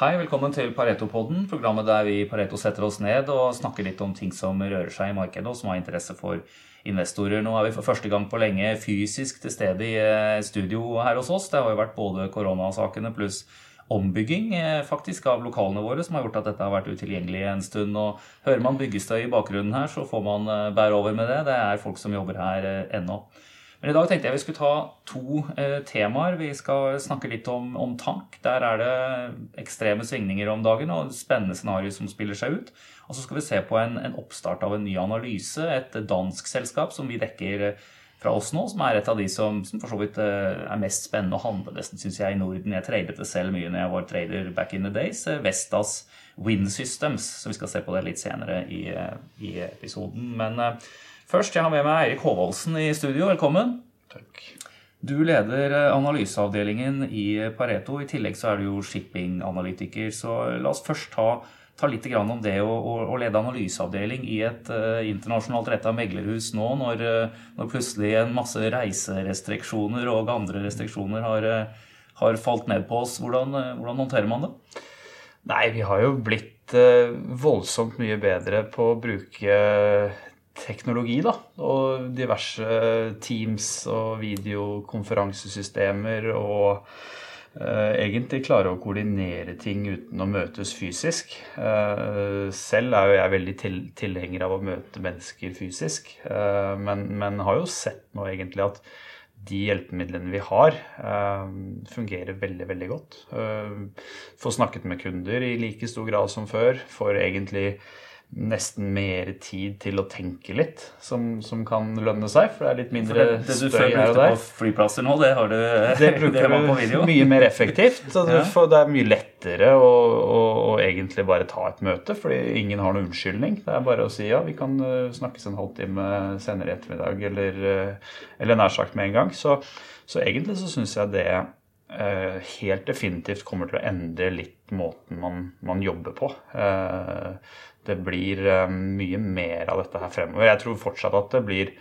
Hei, velkommen til Pareto-podden, programmet der vi i Pareto setter oss ned og snakker litt om ting som rører seg i markedet, og som har interesse for investorer. Nå er vi for første gang på lenge fysisk til stede i eh, studio her hos oss. Det har jo vært både koronasakene pluss ombygging eh, faktisk av lokalene våre som har gjort at dette har vært utilgjengelig en stund. og Hører man byggestøy i bakgrunnen her, så får man eh, bære over med det. Det er folk som jobber her ennå. Men i dag tenkte jeg vi skulle ta to eh, temaer. Vi skal snakke litt om, om, tank. Der er det ekstreme svingninger om dagen og spennende scenarioer som spiller seg ut. Og så skal vi se på en, en, oppstart av en ny analyse. Et dansk selskap som vi dekker eh, fra oss nå, som er et av de som, som for så vidt eh, er mest spennende å handle nesten, syns jeg, i Norden. Jeg tradet det selv mye når jeg var trader back in the days. Eh, Vestas Wind Systems. Så vi skal se på det litt senere i, i episoden. Men Først, jeg har med meg Eirik Håvaldsen i studio. Velkommen. Takk. Du leder eh, analyseavdelingen i Pareto. I tillegg så er du jo shippinganalytiker. Så la oss først ta, ta litt om det å, å, å, lede analyseavdeling i et uh, internasjonalt retta meglerhus nå, når, når, plutselig en masse reiserestriksjoner og andre restriksjoner har, har falt ned på oss. Hvordan, hvordan, håndterer man det? Nei, vi har jo blitt voldsomt mye bedre på å bruke teknologi, da. Og diverse Teams og videokonferansesystemer. Og uh, egentlig klare å koordinere ting uten å møtes fysisk. Uh, selv er jo jeg veldig til, tilhenger av å møte mennesker fysisk. Uh, men, men, har jo sett nå egentlig at de hjelpemidlene vi har, fungerer veldig, veldig godt. Får snakket med kunder i like stor grad som før. Får egentlig nesten mer tid til å tenke litt, som, som, kan lønne seg. For det er litt mindre det, det du støy her og der. På flyplasser nå, det har du Det bruker du mye mer effektivt. Så ja. det er mye lettere å, å, å, egentlig bare ta et møte, fordi ingen har noen unnskyldning. Det er bare å si ja, vi kan eh, snakkes en halvtime senere i ettermiddag, eller, eh, eller nær sagt med en gang. Så, så egentlig så syns jeg det eh, helt definitivt kommer til å endre litt måten man, man jobber på. Det blir um, mye mer av dette her fremover. Jeg tror fortsatt at det blir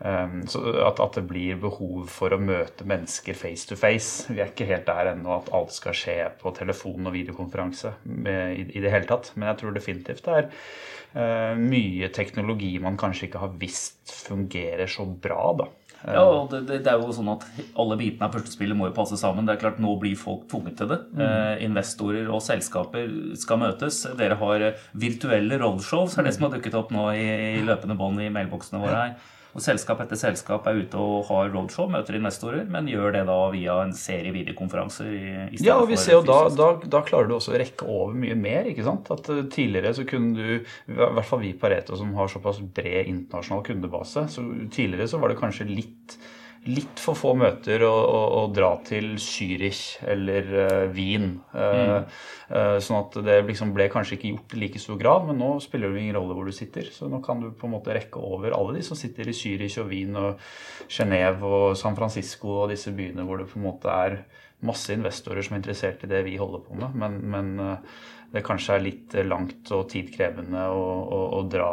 um, at, det blir behov for å møte mennesker face to face. Vi er ikke helt der ennå at alt skal skje på telefon og videokonferanse i, det hele tatt. Men jeg tror definitivt det er uh, mye teknologi man kanskje ikke har visst fungerer så bra. da. Ja, og det, det, er jo sånn at Alle bitene av puslespillet må jo passe sammen. Det er klart Nå blir folk tvunget til det. Mm. Eh, investorer og selskaper skal møtes. Dere har virtuelle roadshows, er det som har dukket opp nå i, i løpende bånd i mailboksene våre her. Og Selskap etter selskap er ute og har roadshow, møter investorer, men gjør det da via en serie videokonferanser. I, ja, og vi ser jo da, da, da, klarer du også å rekke over mye mer. ikke sant? At uh, Tidligere så kunne du, i hvert fall vi Pareto som har såpass bred internasjonal kundebase, så tidligere så var det kanskje litt litt for få møter å, å, å dra til Zürich eller uh, Wien. Uh, mm. uh, sånn at det liksom ble kanskje ikke gjort i like stor grad, men nå spiller det ingen rolle hvor du sitter. Så nå kan du på en måte rekke over alle de som sitter i Zürich og Wien og Genéve og San Francisco og disse byene hvor det på en måte er masse investorer som er interessert i det vi holder på med. Men, men det kanskje er litt langt og tidkrevende å, å, å dra,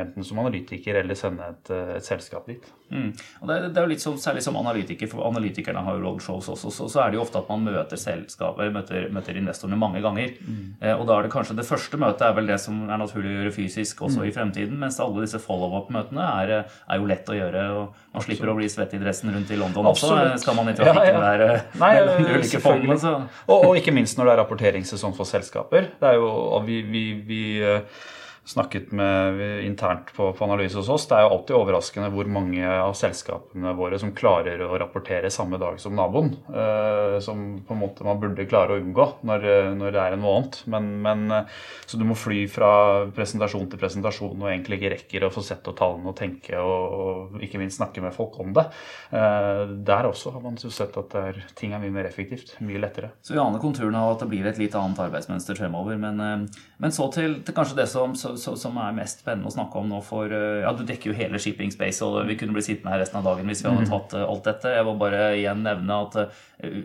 enten som analytiker eller sende et, et selskap dit. Mm. Og det, det, er jo litt som, Særlig som analytiker, for analytikerne har jo roadshows også, så, så, er det jo ofte at man møter selskaper, møter, møter investorene mange ganger. Mm. Eh, og da er det kanskje det første møtet er vel det som er naturlig å gjøre fysisk også mm. i fremtiden, mens alle disse follow-up-møtene er, er, jo lett å gjøre. og Man slipper å bli svett i dressen rundt i London Absolutt. også, skal man i trafikken ja, ja. der Nei, mellom de ulike fondene. Og, og, ikke minst når det er rapporteringssesong for selskaper. Det er jo, vi, vi, vi eh, snakket med internt på, på, Analyse hos oss, det er jo alltid overraskende hvor mange av selskapene våre som klarer å rapportere samme dag som naboen. Eh, som på en måte man burde klare å unngå når, når det er en måned. Men, men, eh, så du må fly fra presentasjon til presentasjon og egentlig ikke rekker å få sett og tallene og tenke og, og ikke minst snakke med folk om det. Eh, der også har man sett at er, ting er mye mer effektivt. Mye lettere. Så vi aner konturene av at det blir et litt annet arbeidsmønster fremover. Men, eh, men så til, til kanskje det som som er mest spennende å snakke om nå for eh, Ja, du dekker jo hele shipping space, og vi kunne bli sittende her resten av dagen hvis vi hadde mm. tatt eh, alt dette. Jeg vil bare igjen nevne at eh,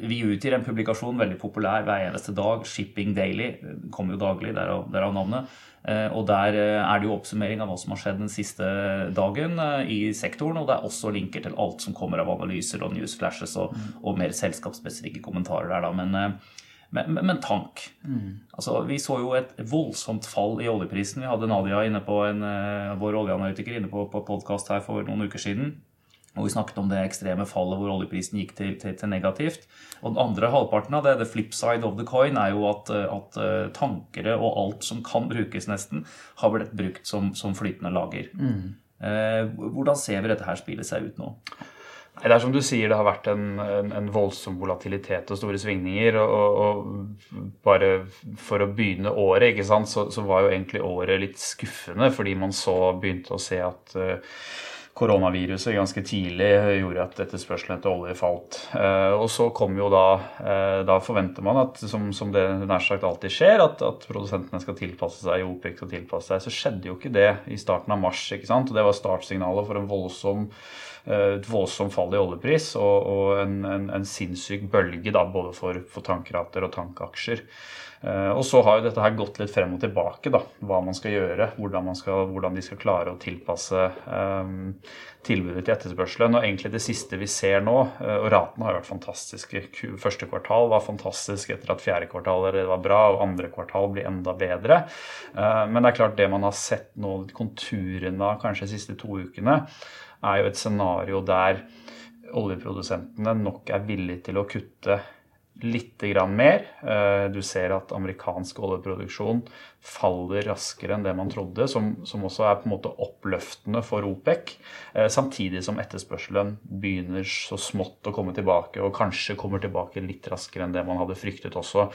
vi utgir en publikasjon, veldig populær hver eneste dag. Shipping Daily. Kommer jo daglig, derav, derav navnet. Og Der er det jo oppsummering av hva som har skjedd den siste dagen i sektoren. Og det er også linker til alt som kommer av analyser og newsflashes og, mm. og mer selskapsspesifikke kommentarer der. da, Men Men, men, men tank. Mm. Altså, vi så jo et voldsomt fall i oljeprisen. Vi hadde Nadia inne på en, uh, vår oljeanalytiker inne på, på podkast her for noen uker siden. Og vi snakket om det ekstreme fallet hvor oljeprisen gikk til, til, til negativt. Og den andre halvparten av det, the flip side of the coin, er jo at, at uh, tankere og alt som kan brukes, nesten, har blitt brukt som, som flytende lager. Mm. Eh, hvordan ser vi dette her spille seg ut nå? Det er som du sier, det har vært en, en, en voldsom volatilitet og store svingninger. Og, og, bare for å begynne året, ikke sant, så, så, var jo egentlig året litt skuffende. Fordi man så begynte å se at uh, koronaviruset ganske tidlig gjorde at etterspørselen etter olje falt. Uh, og så kom jo da uh, Da forventer man at, som, som det nær sagt alltid skjer, at, at, produsentene skal tilpasse seg, OPEC skal tilpasse seg. Så skjedde jo ikke det i starten av mars. ikke sant, og Det var startsignalet for en voldsom et voldsomt fall i oljepris og, og en, en, en, sinnssyk bølge da, både for, for tankrater og tankaksjer. Eh, og så har jo dette her gått litt frem og tilbake, da, hva man skal gjøre. Hvordan, skal, hvordan de skal klare å tilpasse um, tilbudet til etterspørselen. Og egentlig det siste vi ser nå, og ratene har vært fantastiske. Første kvartal var fantastisk etter at fjerde kvartal var bra, og andre kvartal blir enda bedre. Men det er klart det man har sett nå, konturene av kanskje de siste to ukene, er jo et scenario der oljeprodusentene nok er villige til å kutte litt mer. Eh, du ser at amerikansk oljeproduksjon faller raskere enn det man trodde, som, som, også er på en måte oppløftende for OPEC. Eh, samtidig som etterspørselen begynner så smått å komme tilbake, og kanskje kommer tilbake litt raskere enn det man hadde fryktet også.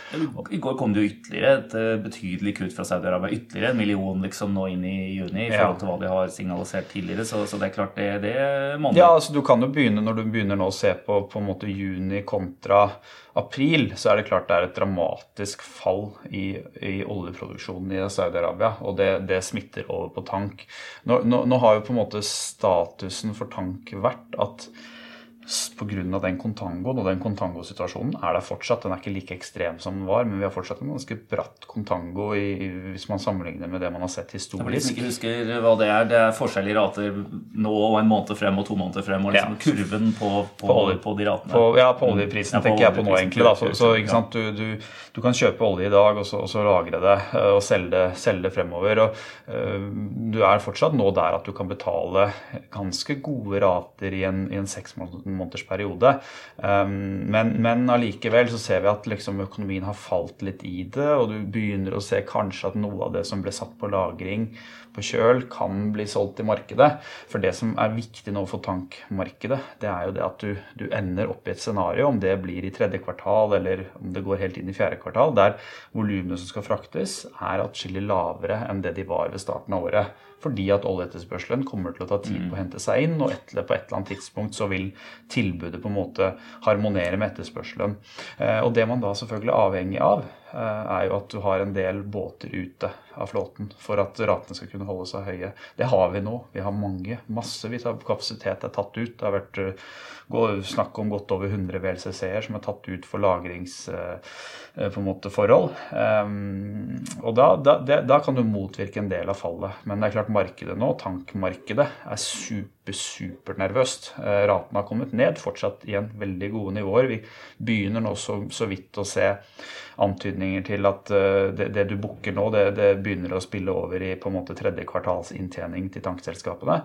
I går kom det jo ytterligere et eh, betydelig kutt fra Saudi-Arabia. Ytterligere en million liksom nå inn i juni i forhold til hva de har signalisert tidligere. Så, så det er klart det, det monner. Ja, altså du kan jo begynne når du begynner nå å se på på en måte juni kontra april, så er det klart det er et dramatisk fall i, i oljeproduksjonen i Saudi-Arabia. Og det, det, smitter over på tank. Nå, nå, nå, har jo på en måte statusen for tank vært at pga. den kontangoen og den kontangosituasjonen er der fortsatt. Den er ikke like ekstrem som den var, men vi har fortsatt en ganske bratt kontango i, hvis man sammenligner med det man har sett historisk. Jeg ikke husker hva det er, det er forskjell i rater nå og en måned frem og to måneder frem. Og liksom ja. kurven på, på, på, olje, på, de ratene. På, ja, på oljeprisen ja, tenker jeg på nå, egentlig. Da. Så, så ikke sant? Du, du, du, kan kjøpe olje i dag og så, og så lagre det eh, og selge det, selge det fremover. Og, øh, du er fortsatt nå der at du kan betale ganske gode rater i en, i en seks måneder måneders periode. Um, men, men allikevel så ser vi at liksom økonomien har falt litt i det, og du begynner å se kanskje at noe av det som ble satt på lagring på kjøl, kan bli solgt i markedet. For det som er viktig nå for tankmarkedet, det er jo det at du, du ender opp i et scenario, om det blir i tredje kvartal eller om det går helt inn i fjerde kvartal, der volumene som skal fraktes, er atskillig lavere enn det de var ved starten av året fordi at oljeetterspørselen kommer til å ta tid på å mm. hente seg inn, og etter, på et eller annet tidspunkt så vil tilbudet på en måte harmonere med etterspørselen. Eh, og det man da selvfølgelig er avhengig av, er jo at du har en del båter ute av flåten for at ratene skal kunne holde seg høye. Det har vi nå. Vi har mange, massevis av kapasitet er tatt ut. Det har vært eh, snakk om godt over 100 WLCC-er som er tatt ut for lagrings på en måte forhold. Og da, da, da kan du motvirke en del av fallet. Men det er klart markedet nå, tankmarkedet, er super, supernervøst. Ratene Raten har kommet ned, fortsatt igjen veldig gode nivåer. Vi begynner nå så, så vidt å se antydninger til at eh, det, det du booker nå, det, det, begynner å spille over i på en måte tredje kvartals inntjening til tankselskapene.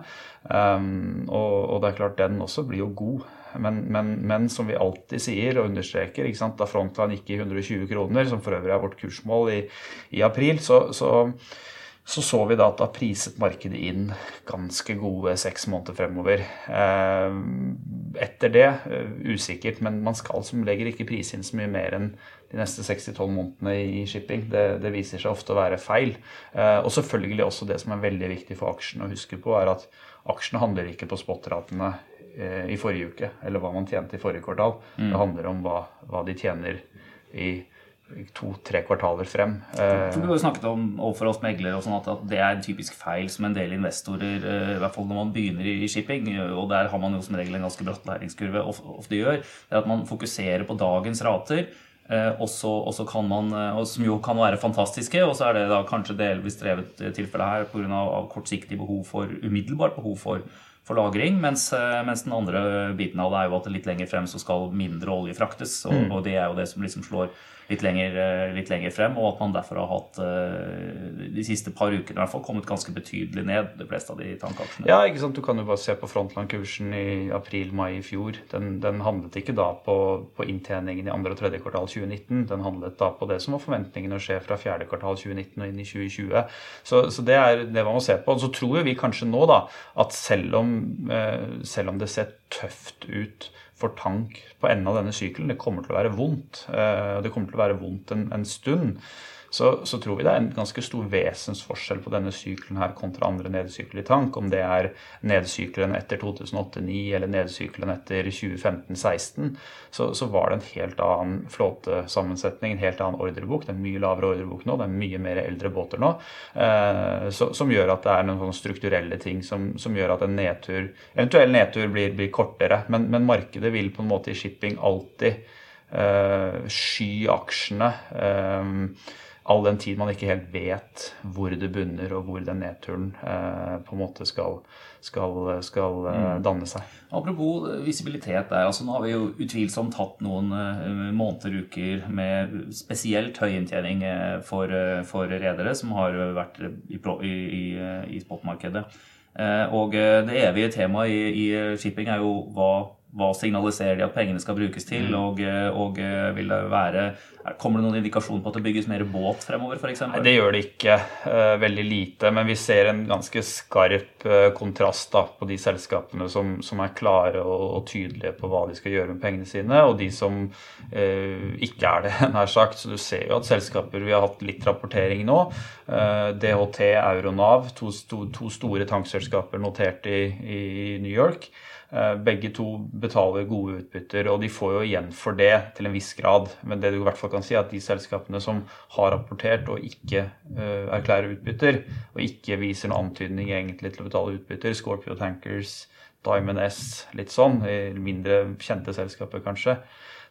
Um, og, og, det er klart, den også blir jo god. Men, men, men som vi alltid sier og understreker, da Frontline gikk i 120 kroner, som for øvrig er vårt kursmål i, i april, så, så så så vi da at da priset markedet inn ganske gode seks måneder fremover. Eh, etter det eh, usikkert, men man skal som regel ikke prise inn så mye mer enn de neste 6-12 månedene i shipping. Det, det, viser seg ofte å være feil. Eh, og selvfølgelig også det som er veldig viktig for aksjene å huske på, er at aksjene handler ikke på spot-ratene i forrige uke, eller hva man tjente i forrige kvartal. Mm. Det handler om hva, hva de tjener i to-tre kvartaler frem. For Du har jo snakket om overfor oss meglere og sånn at det er en typisk feil som en del investorer, eh, i hvert fall når man begynner i shipping, og der har man jo som regel en ganske bratt læringskurve, ofte gjør, det er at man fokuserer på dagens rater. Eh, og så kan man, eh, som jo kan være fantastiske, og så er det da kanskje delvis drevet tilfellet her pga. kortsiktig behov for, umiddelbart behov for, for lagring. Mens, mens, den andre biten av det er jo at litt lenger frem så skal mindre olje fraktes. Og, mm. og det er jo det som liksom slår litt lenger, eh, litt lenger, frem, og at man derfor har hatt de siste par ukene i hvert fall kommet ganske betydelig ned, de fleste av de tankaksjene. Ja, ikke sant. Du kan jo bare se på frontland-kursen i april-mai i fjor. Den, den, handlet ikke da på, på, inntjeningen i andre og tredje kvartal 2019. Den handlet da på det som var forventningen å skje fra fjerde kvartal 2019 og inn i 2020. Så, så det er det man må se på. Og så tror vi kanskje nå da at selv om, selv om det ser tøft ut for tank på enden av denne sykelen. Det kommer til å være vondt. Eh, det kommer til å være vondt en, en stund så, så, tror vi det er en ganske stor vesensforskjell på denne sykelen her kontra andre nedsykler i tank. Om det er nedsykkelen etter 2008-2009 eller nedsykkelen etter 2015-2016, så, så, var det en helt annen flåtesammensetning, en helt annen ordrebok. Det er mye lavere ordrebok nå, det er mye mer eldre båter nå. Eh, så, som gjør at det er noen strukturelle ting som, som gjør at en nedtur, eventuell nedtur blir, blir kortere. Men, men, markedet vil på en måte i shipping alltid sky aksjene. Eh, all den tid man ikke helt vet hvor det bunner, og hvor den nedturen eh, på en måte skal, skal, skal eh, mm. danne seg. Apropos visibilitet der. altså Nå har vi jo utvilsomt hatt noen eh, måneder, uker med spesielt høy inntjening eh, for, eh, for redere som har vært i, i, i spotmarkedet. Og det evige temaet i, i shipping er jo hva hva signaliserer de at pengene skal brukes til? Mm. Og, og, vil det være Kommer det noen indikasjon på at det bygges mer båt fremover f.eks.? Det gjør det ikke. Uh, veldig lite. Men vi ser en ganske skarp kontrast da, på de selskapene som, som er klare og, og, tydelige på hva de skal gjøre med pengene sine, og de som eh, ikke er det, nær sagt. Så du ser jo at selskaper Vi har hatt litt rapportering nå. DHT, Euronav, to, to, to store tankselskaper notert i, i New York. Eh, begge to betaler gode utbytter, og de får jo igjen for det til en viss grad. Men det du i hvert fall kan si, er at de selskapene som har rapportert og ikke uh, erklærer utbytter, og ikke viser noen antydning egentlig til å betale utbytter, Scorpio Tankers, Diamond S, litt sånn, mindre kjente selskaper kanskje,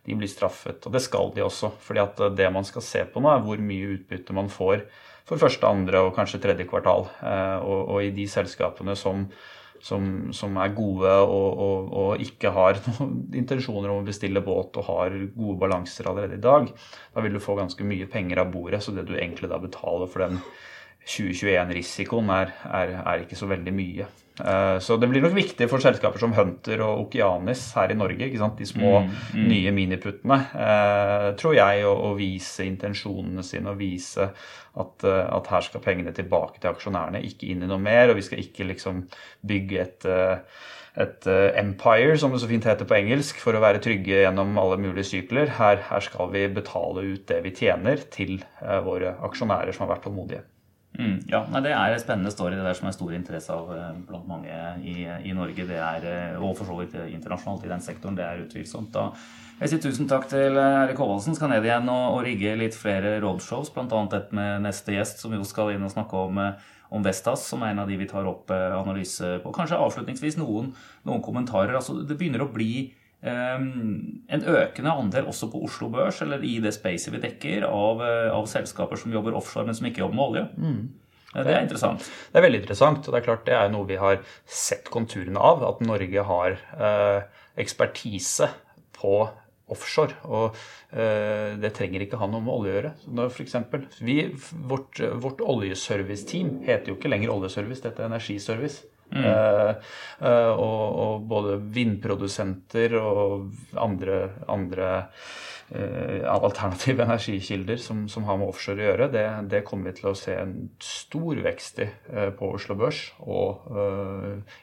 de blir straffet. Og det skal de også. fordi at det man skal se på nå, er hvor mye utbytte man får for første, andre og kanskje tredje kvartal. Uh, og, og i de selskapene som som, som er gode og, og, og, ikke har noen intensjoner om å bestille båt og har gode balanser allerede i dag, da vil du få ganske mye penger av bordet. Så det du egentlig da betaler for den 2021-risikoen, er, er, er, ikke så veldig mye. Eh, så det blir nok viktig for selskaper som Hunter og Okianis her i Norge, de små mm, mm. nye miniputtene, eh, tror jeg, å, vise intensjonene sine og vise at, eh, at, her skal pengene tilbake til aksjonærene, ikke inn i noe mer. Og vi skal ikke liksom bygge et et empire, som det så fint heter på engelsk, for å være trygge gjennom alle mulige sykler. Her, her skal vi betale ut det vi tjener til våre aksjonærer som har vært tålmodige. Mm, ja, nei, Det er et spennende story det der som er stor interesse av eh, blant mange i, i Norge. Det er, eh, og for så vidt internasjonalt i den sektoren. Det er utvilsomt. da. Jeg sier tusen takk til eh, Erik Håvaldsen. Skal ned igjen og, og rigge litt flere roadshows, bl.a. et med neste gjest, som jo skal inn og snakke om, om Vestas, som er en av de vi tar opp analyse på. Kanskje avslutningsvis noen, noen kommentarer. Altså, det begynner å bli en økende andel også på Oslo Børs, eller i det spacet vi dekker, av, eh, av selskaper som jobber offshore, men som ikke jobber med olje. Mm. Det er interessant. Det er veldig interessant. og Det er klart det er noe vi har sett konturene av. At Norge har eh, ekspertise på offshore. Og eh, det trenger ikke ha noe med olje å gjøre. Når for eksempel, vi, vårt, vårt oljeserviceteam heter jo ikke lenger oljeservice, dette er energiservice. Uh, uh, og, og, både vindprodusenter og andre, andre uh, alternative energikilder som, som, har med offshore å gjøre, det, det, kommer vi til å se en stor vekst i på Oslo Børs. Og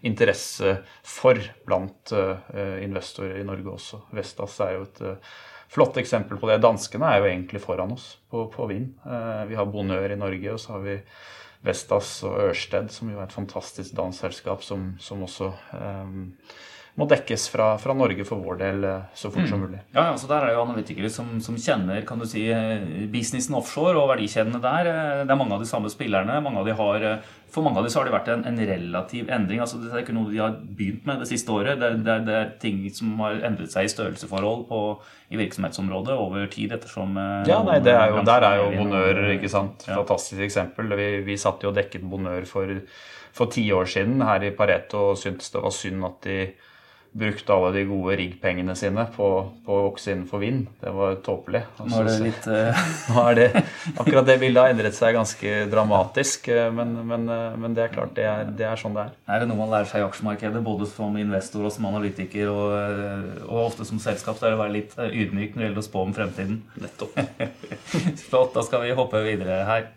interesse for blant investorer i Norge også. Vestas er jo et flott eksempel på det. Danskene er jo egentlig foran oss på, på vind. vi har Bonør i Norge, og så har vi Vestas og Ørsted, som jo er et fantastisk dansselskap som, som også um, må dekkes fra, fra, Norge for vår del eh, så fort mm. som mulig. Ja, altså Der er jo analytikere som, som, kjenner kan du si, eh, businessen offshore og verdikjedene der. Det er mange av de samme spillerne. Mange av de har, for mange av de så har det vært en, en relativ endring. altså Det er ikke noe de har begynt med det siste året. Det, det, det er ting som har endret seg i størrelsesforhold på, i virksomhetsområdet over tid ettersom Ja, nei, er jo, Der er jo Bonør ikke sant? fantastisk eksempel. Vi, vi satt jo og dekket Bonør for for ti år siden her i Pareto og syntes det var synd at de brukt alle de gode riggpengene sine på, på å vokse innenfor vind. Det var tåpelig. Nå er det litt uh... Nå er det, Akkurat det bildet har endret seg ganske dramatisk, eh, men, men, eh, men det er klart, det er, det er, sånn det er. Er det noe man lærer seg i aksjemarkedet, både som investor og som analytiker, og, og ofte som selskap, så er det å være litt ydmyk når det gjelder å spå om fremtiden? Nettopp. Flott. Da skal vi hoppe videre her.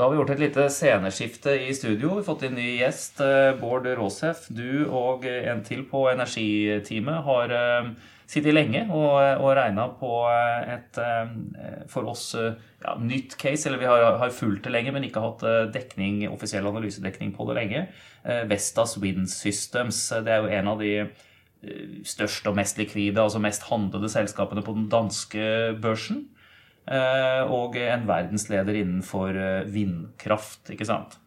Da har vi gjort et lite sceneskifte i studio. Vi har fått inn ny gjest. Eh, Bård Råsef, du og en til på energiteamet har eh, sittet lenge og, og regna på et eh, for oss ja, nytt case. Eller vi har, har, fulgt det lenge, men ikke hatt dekning, offisiell analysedekning på det lenge. Vestas Wind Systems. Det er jo en av de største og mest likvide, altså mest handlede selskapene på den danske børsen. Eh, og en verdensleder innenfor eh, vindkraft, ikke sant.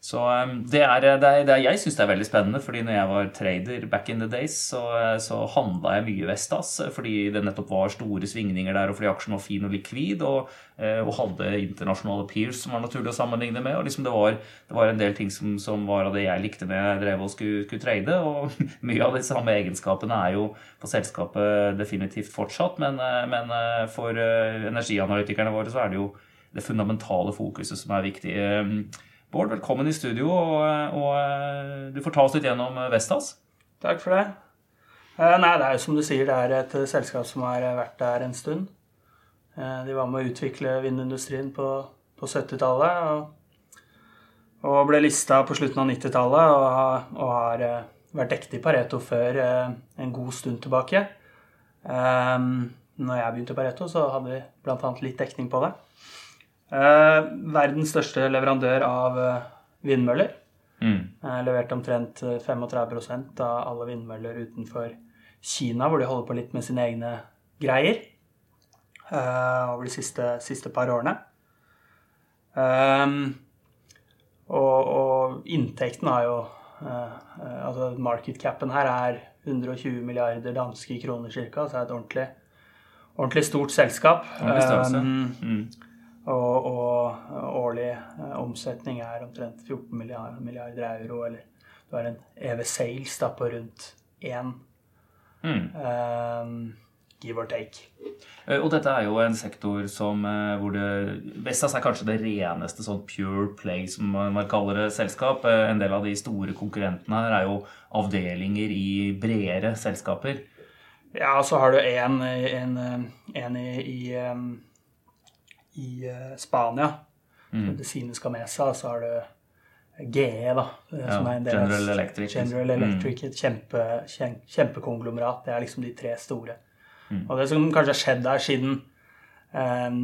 Så um, det er, det er, det er jeg syns det er veldig spennende, fordi når jeg var trader back in the days, så, så handla jeg mye Vestas fordi det nettopp var store svingninger der, og fordi aksjen var fin og likvid, og, eh, og hadde internasjonale peers som var naturlig å sammenligne med. og liksom det, var, det var en del ting som, som, var av det jeg likte når jeg drev og skulle, skulle trade, og mye av de samme egenskapene er jo på selskapet definitivt fortsatt, men, eh, men eh, for energianalytikerne våre så er det jo det fundamentale fokuset som er viktig. Bård, velkommen i studio, og, og, eh, du får ta oss litt gjennom eh, Vestas. Takk for det. Eh, nei, det er jo som du sier, det er et selskap som har vært der en stund. De var med å utvikle vindindustrien på, på 70-tallet. Og, og, ble lista på slutten av 90-tallet og, og, har vært dekket i Pareto før en god stund tilbake. Når jeg begynte i Pareto, så hadde vi bl.a. litt dekning på det. Eh, verdens største leverandør av eh, vindmøller. Mm. Eh, leverte omtrent 35% av alle vindmøller utenfor Kina, hvor de holder på litt med sine egne greier over de siste, siste par årene. Og, og, inntekten har jo Altså market capen her er 120 milliarder danske kroner ca., så er et ordentlig, ordentlig stort selskap. Ordentlig um, mm. Og, og årlig eh, omsetning er omtrent 14 milliarder, milliarder, euro. Eller du har en EV Sales da, på rundt 1. Mm. Um, give or take. Eh, og dette er jo en sektor som, eh, hvor det Vestas er kanskje det reneste sånn pure play, som man kaller det, selskap. En del av de store konkurrentene her er jo avdelinger i bredere selskaper. Ja, og så har du en, en, en i, i um, i eh, Spania. Mm. med seg, så har du GE, da. Eh, ja, som en del General Electric. General mm. Electric, Et kjempe, kjempekonglomerat. Det er liksom de tre store. Mm. Og det som kanskje har skjedd der siden um,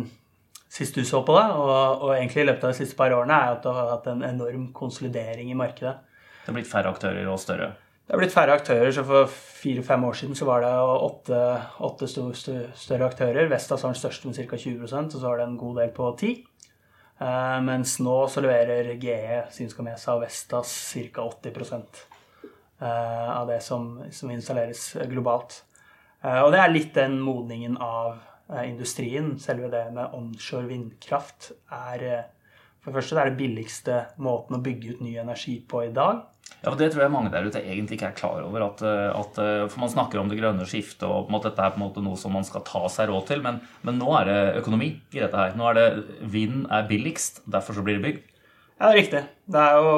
sist du så på det, og, og, egentlig i løpet av de siste par årene, er at du har hatt en enorm konsolidering i markedet. Det har blitt færre aktører og større? Det har blitt færre aktører. så For fire-fem år siden så var det åtte, åtte større aktører. Vestas var den største med ca. 20 og så var det en god del på 10 uh, Mens nå så leverer GE, Synskamesa og Vestas ca. 80 uh, av det som, som installeres globalt. Uh, og det er litt den modningen av uh, industrien. Selve det med onshore vindkraft er For det første det er det billigste måten å bygge ut ny energi på i dag. Ja, for Det tror jeg mange der ute egentlig ikke er klar over. At, eh, at, eh, for Man snakker om det grønne skiftet, og på en måte dette er på en måte noe som man skal ta seg råd til. Men, men nå er det økonomi i dette her. Nå er det vind er billigst, derfor så blir det bygd. Ja, det er riktig. Det er jo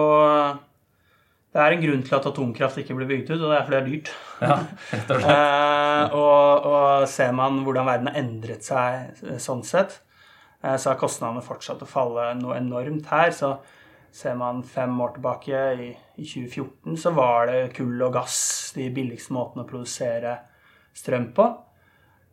det er en grunn til at atomkraft ikke blir bygd ut, og det er fordi det er dyrt. Ja, rett og, eh, og, og ser man hvordan verden har endret seg sånn sett, så har kostnadene fortsatt å falle noe enormt her. så Ser man fem år tilbake, i, i 2014, så var det kull og gass de billigste måtene å produsere strøm på.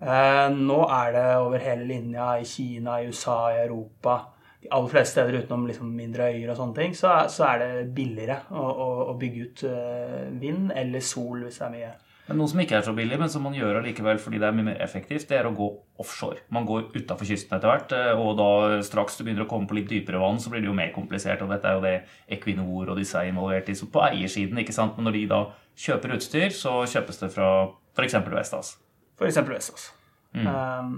Eh, nå er det over hele linja i Kina, i USA, i Europa De aller fleste steder utenom liksom mindre øyer og sånne ting, så, så er det billigere å, å, å bygge ut eh, vind eller sol hvis det er mye men noe som ikke er så billig, men som man gjør allikevel fordi det er mye mer effektivt, det er å gå offshore. Man går utafor kysten etter hvert, eh, og da straks du begynner å komme på litt dypere vann, så blir det jo mer komplisert. Og dette er jo det Equinor og disse er involvert i på eiersiden. ikke sant? Men når de da kjøper utstyr, så kjøpes det fra f.eks. Vestas. F.eks. Vestas. Mm. Um,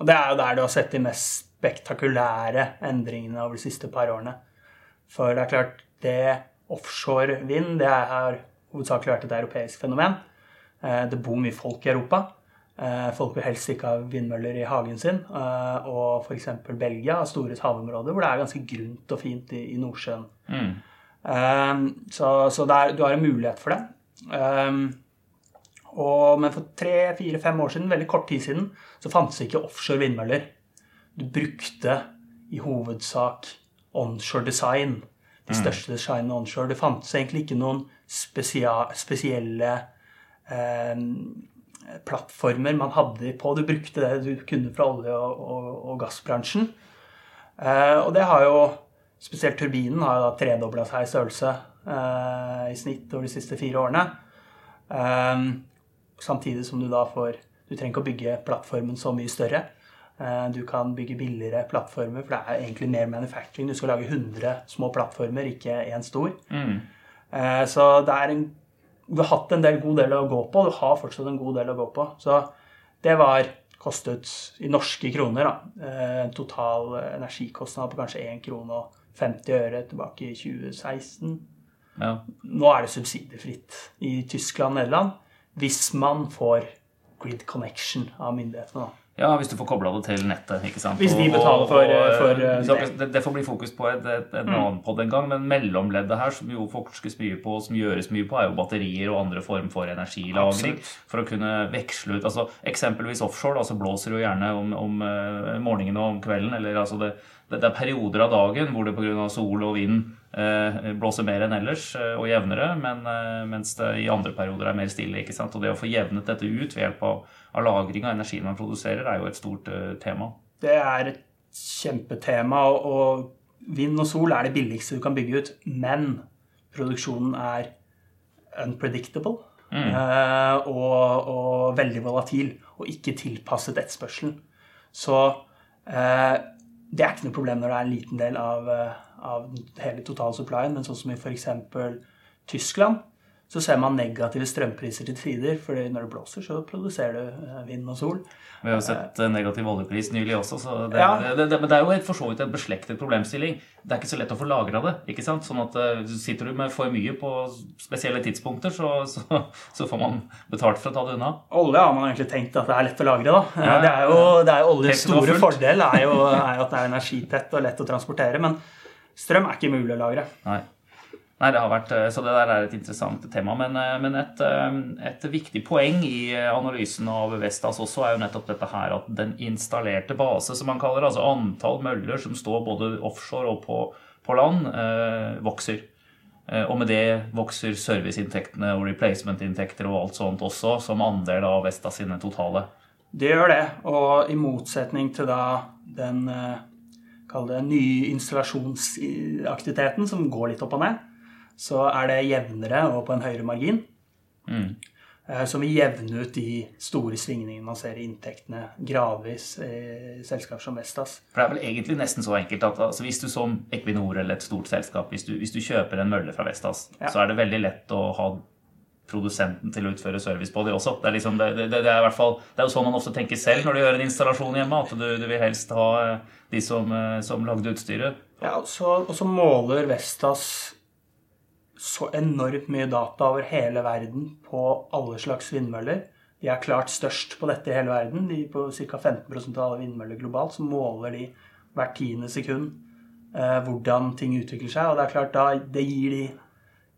og det er jo der du har sett de mest spektakulære endringene over de siste par årene. For det er klart, det offshore vind, det har hovedsakelig vært et europeisk fenomen. Det bor mye folk i Europa. Folk vil helst ikke ha vindmøller i hagen sin. Og f.eks. Belgia har store havområder hvor det er ganske grunt og fint i, i Nordsjøen. Mm. Så, så er, du har en mulighet for det. Og, men for tre, fire, fem år siden, veldig kort tid siden, så fantes ikke offshore vindmøller. Du brukte i hovedsak onshore design. De mm. største designene onshore. Det fantes egentlig ikke noen spesia, spesielle eh, plattformer man hadde på. Du brukte det du kunne fra olje- og, og, og gassbransjen. Eh, og det har jo Spesielt turbinen har jo da tredobla seg i størrelse eh, i snitt over de siste fire årene. Eh, Samtidig som du da får Du trenger ikke å bygge plattformen så mye større. Eh, du kan bygge billigere plattformer, for det er egentlig mer manufacturing. Du skal lage 100 små plattformer, ikke én stor. Mm. Eh, så det er en Du har hatt en del god del å gå på, og du har fortsatt en god del å gå på. Så det var kostet i norske kroner da, eh, en total energikostnad på kanskje 1 krone og 50 øre tilbake i 2016. Ja. Nå er det subsidiefritt i Tyskland og Nederland hvis man får grid connection av myndighetene. da. Ja, hvis du får kobla det til nettet. ikke sant? Hvis de betaler for, og, for uh, det. det. får bli fokus på et, et, et mm. annen pod en gang, men mellomleddet her, som jo forskes mye på, som gjøres mye på, er jo batterier og andre form for energilagring. For å kunne veksle ut altså Eksempelvis offshore, altså blåser jo gjerne om, om uh, morgenen og om kvelden. eller altså det, det, er perioder av dagen hvor det pga. sol og vind Eh, blåser mer enn ellers eh, og jevnere, men, eh, mens det i andre perioder er mer stille. ikke sant? Og det å få jevnet dette ut ved hjelp av, av lagring av energien man produserer, er jo et stort tema. Det er et kjempetema, og vind og sol er det billigste du kan bygge ut. Men produksjonen er unpredictable mm. og, og, veldig volatil, og ikke tilpasset etterspørselen. Så eh, det er ikke noe problem når det er en liten del av av hele totalsupplyen, men sånn som i f.eks. Tyskland, så ser man negative strømpriser til tider. for når det blåser, så produserer du eh, vind og sol. Vi har jo sett eh, negativ oljepris nylig også, så det, ja. det, det, det er jo for så vidt en beslektet problemstilling. Det er ikke så lett å få lagra det. ikke sant? Sånn at uh, Sitter du med for mye på spesielle tidspunkter, så, så, så, får man betalt for å ta det unna. Olje har man egentlig tenkt at det er lett å lagre. da. Ja, det er jo, det er jo Oljens store fordel er jo, er at det er energitett og lett å transportere. men Strøm er ikke mulig å lagre. Nei. Nei, det har vært, eh, Så det der er et interessant tema. Men, eh, men et, eh, et, viktig poeng i analysen av Vestas også er jo nettopp dette her at den installerte base, som man kaller det, altså antall møller som står både offshore og på, på land, eh, vokser. Og med det vokser serviceinntektene og replacement-inntekter og alt sånt også, som andel av Vestas sine totale. Det gjør det. Og i motsetning til da den kall det nye installasjonsaktiviteten, som går litt opp og ned, så er det jevnere og på en høyere margin. Mm. Eh, som vil jevne ut de store svingningene man ser i inntektene gradvis i selskaper som Vestas. For Det er vel egentlig nesten så enkelt at altså, hvis du som Equinor eller et stort selskap hvis du, hvis du kjøper en mølle fra Vestas, ja. så er det veldig lett å ha produsenten til å utføre service på de også. Det er, liksom, det, det, det, er fall, det er, jo sånn man ofte tenker selv når du gjør en installasjon hjemme. At du, du vil helst ha eh, de som, eh, som lagde utstyret. Ja, og så måler Vestas så enormt mye data over hele verden på alle slags vindmøller. De er klart størst på dette i hele verden. De På ca. 15% av alle vindmøller globalt så måler de hvert tiende sekund eh, hvordan ting utvikler seg. Og det er klart da, det gir de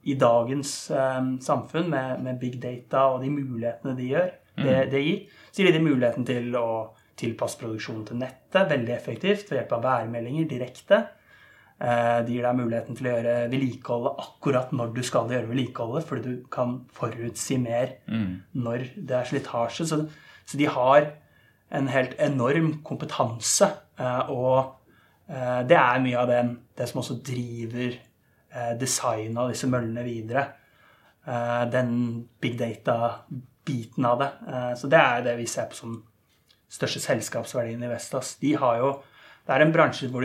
i dagens um, samfunn med, med, big data og de mulighetene de gjør, det, mm. det gir, så gir de muligheten til å tilpasse produksjonen til nettet veldig effektivt ved hjelp av værmeldinger direkte. Uh, det gir deg muligheten til å gjøre vedlikeholdet akkurat når du skal gjøre vedlikeholdet, fordi du kan forutsi mer mm. når det er slitasje. Så, så, de har en helt enorm kompetanse, uh, og uh, det er mye av den, det som også driver Eh, designe av disse møllene videre. Eh, den big data-biten av det. Eh, så det er det vi ser på som største selskapsverdien i Vestas. De har jo Det er en bransje hvor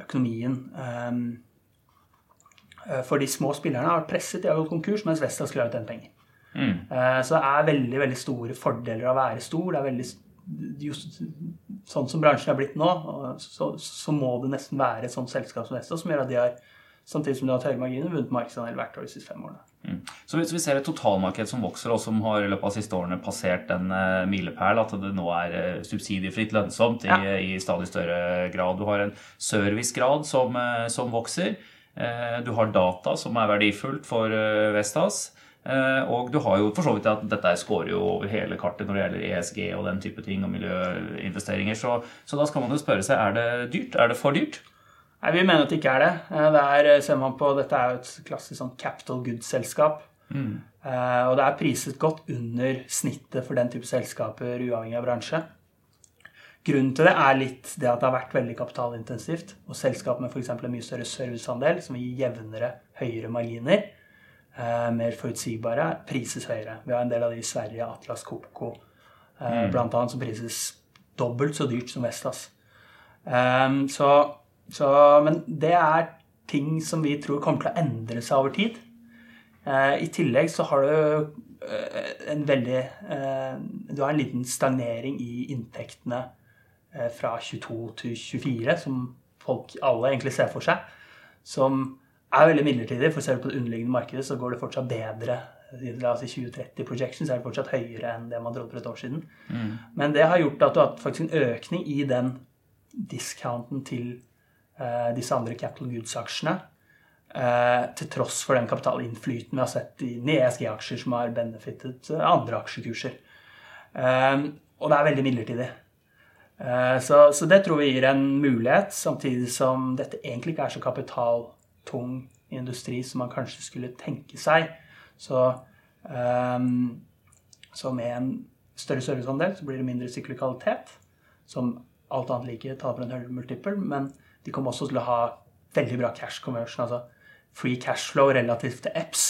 økonomien for de små spillerne har vært presset. De har gått konkurs, mens Vestas klarer å tjene penger. Mm. Så det er veldig veldig store fordeler av å være stor. Det er veldig, just, sånn som bransjen er blitt nå, så, så, må det nesten være et sånt selskap som Vestas som gjør at de har samtidig som du har hatt høye marginer, vunnet markedsandel hvert år de siste fem årene. Mm. Så hvis vi ser et totalmarked som vokser, og som har i løpet av de siste årene passert en uh, milepæl, at det nå er uh, subsidiefritt lønnsomt i, ja. i, stadig større grad. Du har en servicegrad som, uh, som vokser. du har data som er verdifullt for Vestas. Og du har jo for så vidt at dette scorer jo over hele kartet når det gjelder ESG og den type ting og miljøinvesteringer. Så, så da skal man jo spørre seg er det dyrt. Er det for dyrt? Nei, Vi mener at det ikke er det. Eh, det er, eh, ser man på, Dette er jo et klassisk sånn capital goods-selskap. Mm. Eh, og det er priset godt under snittet for den type selskaper, uavhengig av bransje. Grunnen til det er litt det at det har vært veldig kapitalintensivt. Og selskap med f.eks. en mye større serviceandel, som gir jevnere, høyere marginer, eh, mer forutsigbare, prises høyere. Vi har en del av de i Sverige, Atlas Copco eh, mm. annet, som prises dobbelt så dyrt som Vestas. Um, så så, men det er ting som vi tror kommer til å endre seg over tid. Eh, I tillegg så har du eh, en veldig eh, Du har en liten stagnering i inntektene eh, fra 22 til 24, som folk alle egentlig ser for seg. Som er veldig midlertidig. For ser du på det underliggende markedet, så går det fortsatt bedre. La oss si 2030 projections er det fortsatt høyere enn det man trodde for et år siden. Mm. Men det har gjort at du har hatt faktisk en økning i den discounten til disse andre capital goods-aksjene. Eh, til tross for den kapitalinnflyten vi har sett i ESG-aksjer som har benefittet eh, andre aksjekurser. Og det er veldig midlertidig. Så, så, det tror vi gir en mulighet, samtidig som dette egentlig ikke er så kapitaltung industri som man kanskje skulle tenke seg. Så, um, så med en større serviceandel så blir det mindre syklikalitet, som alt annet like taler for en høyere multiple. men de kommer også til å ha veldig bra cash conversion. altså Free cashflow relativt til EPS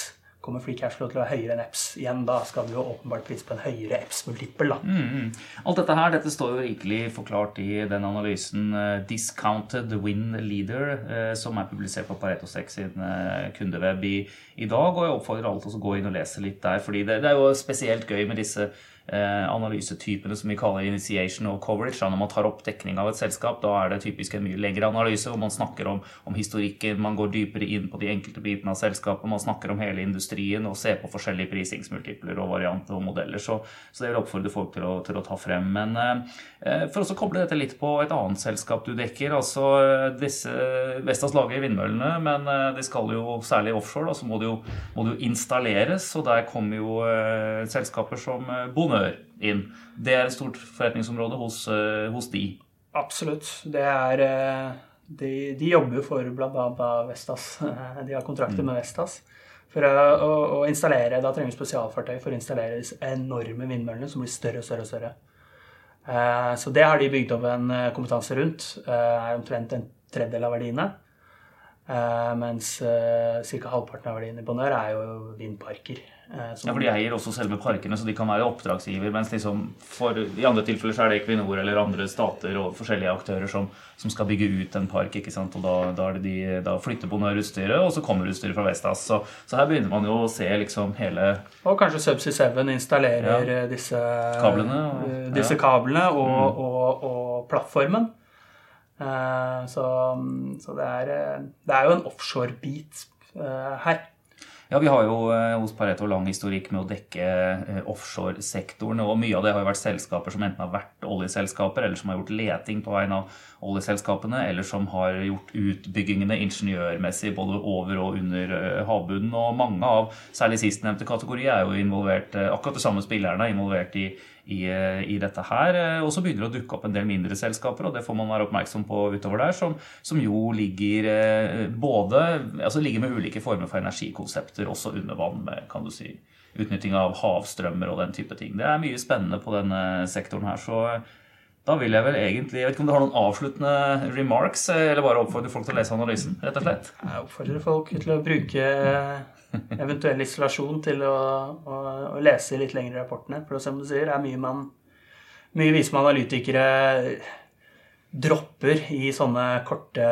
kommer free cashflow til å være høyere enn EPS. Igjen da skal vi jo åpenbart pris på en høyere EPS-multiple. Mm, mm. Alt dette her dette står jo rikelig forklart i den analysen uh, 'Discounted Win Leader', uh, som er publisert på Pareto 6 sin uh, kundeweb i, i, dag. Og jeg oppfordrer alle til å gå inn og lese litt der, fordi det, det er jo spesielt gøy med disse analysetypene som vi kaller initiation og coverage. Når man tar opp dekning av et selskap, da er det typisk en mye lengre analyse hvor man snakker om, om historikken, man går dypere inn på de enkelte bitene av selskapet, man snakker om hele industrien og ser på forskjellige prisingsmultipler og varianter og modeller. Så, så det vil oppfordre folk til å, til å ta frem. Men eh, for å koble dette litt på et annet selskap du dekker, altså disse Vestas lager vindmøllene, men eh, de skal jo særlig offshore, da, så må det jo, det jo installeres, og der kommer jo eh, selskaper som eh, Bonde Bonheur inn. Det er et stort forretningsområde hos, eh, hos de. Absolutt. Det er eh, De, de jobber for bl.a. Vestas. De har kontrakter mm. med Vestas. For å, å, installere, Da trenger vi spesialfartøy for å installere disse enorme vindmøllene som blir større og større. og større. Eh, så det har de bygd opp en kompetanse rundt. er omtrent en tredjedel av verdiene. Mens ca. halvparten av verdiene på Nør er jo vindparker. Eh, ja, for De eier også selve parkene, så de kan være oppdragsgiver. Mens liksom for, i andre tilfeller så er det Equinor eller andre stater og forskjellige aktører som, som skal bygge ut en park. ikke sant? Og Da, da, de, da flytter Bonør-utstyret, og så kommer utstyret fra Vestas. Så, så, her begynner man jo å se liksom hele Og kanskje Subsea 7 installerer ja. Eh, disse kablene, og, eh, disse kablene og, mm. og, og plattformen. Så, så det, er, det er jo en offshore-bit her. Ja, Vi har jo eh, hos Pareto lang historikk med å dekke eh, offshoresektoren. Og mye av det har jo vært selskaper som enten har vært oljeselskaper, eller som har gjort leting på vegne av oljeselskapene, eller som har gjort utbyggingene ingeniørmessig både over og under eh, havbunnen. Og mange av særlig sistnevnte kategori er jo involvert, akkurat de samme spillerne er involvert i i, i, dette her. Eh, og så begynner det å dukke opp en del mindre selskaper, og det får man være oppmerksom på utover der, som, som jo ligger eh, både altså ligger med ulike former for energikonsepter også under vann, med kan du si, utnytting av havstrømmer og den type ting. Det er mye spennende på denne sektoren her. så da vil jeg vel egentlig Jeg vet ikke om du har noen avsluttende remarks, eller bare oppfordrer folk til å lese analysen? rett og slett? Jeg oppfordrer folk til å bruke eventuell isolasjon til å, å, å, lese litt lengre rapportene. For som du sier, det er mye man Mye vi som analytikere dropper i sånne korte,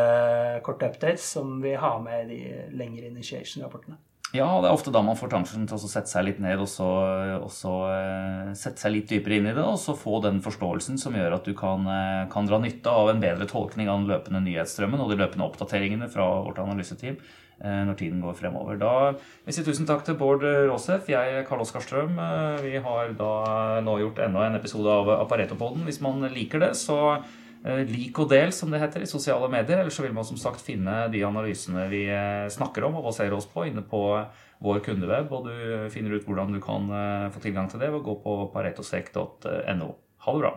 korte updates som vi har med i de lengre initiation-rapportene. Ja, det er ofte da man får sjansen til å sette seg litt ned og så, og så uh, sette seg litt dypere inn i det, og så få den forståelsen som gjør at du kan, uh, kan dra nytte av en bedre tolkning av den løpende nyhetsstrømmen og de løpende oppdateringene fra vårt analyseteam uh, når tiden går fremover. Da vil jeg si tusen takk til Bård Råsef. Jeg er Karl Oskar Strøm. Vi har da nå gjort enda en episode av Aparetopodden. Hvis man liker det, så Eh, lik og del, som det heter, i sosiale medier. Eller så vil man som sagt finne de analysene vi eh, snakker om og baserer oss på, inne på vår kundeweb. Og du finner ut hvordan du kan eh, få tilgang til det ved å gå på paretosek.no. Ha det bra.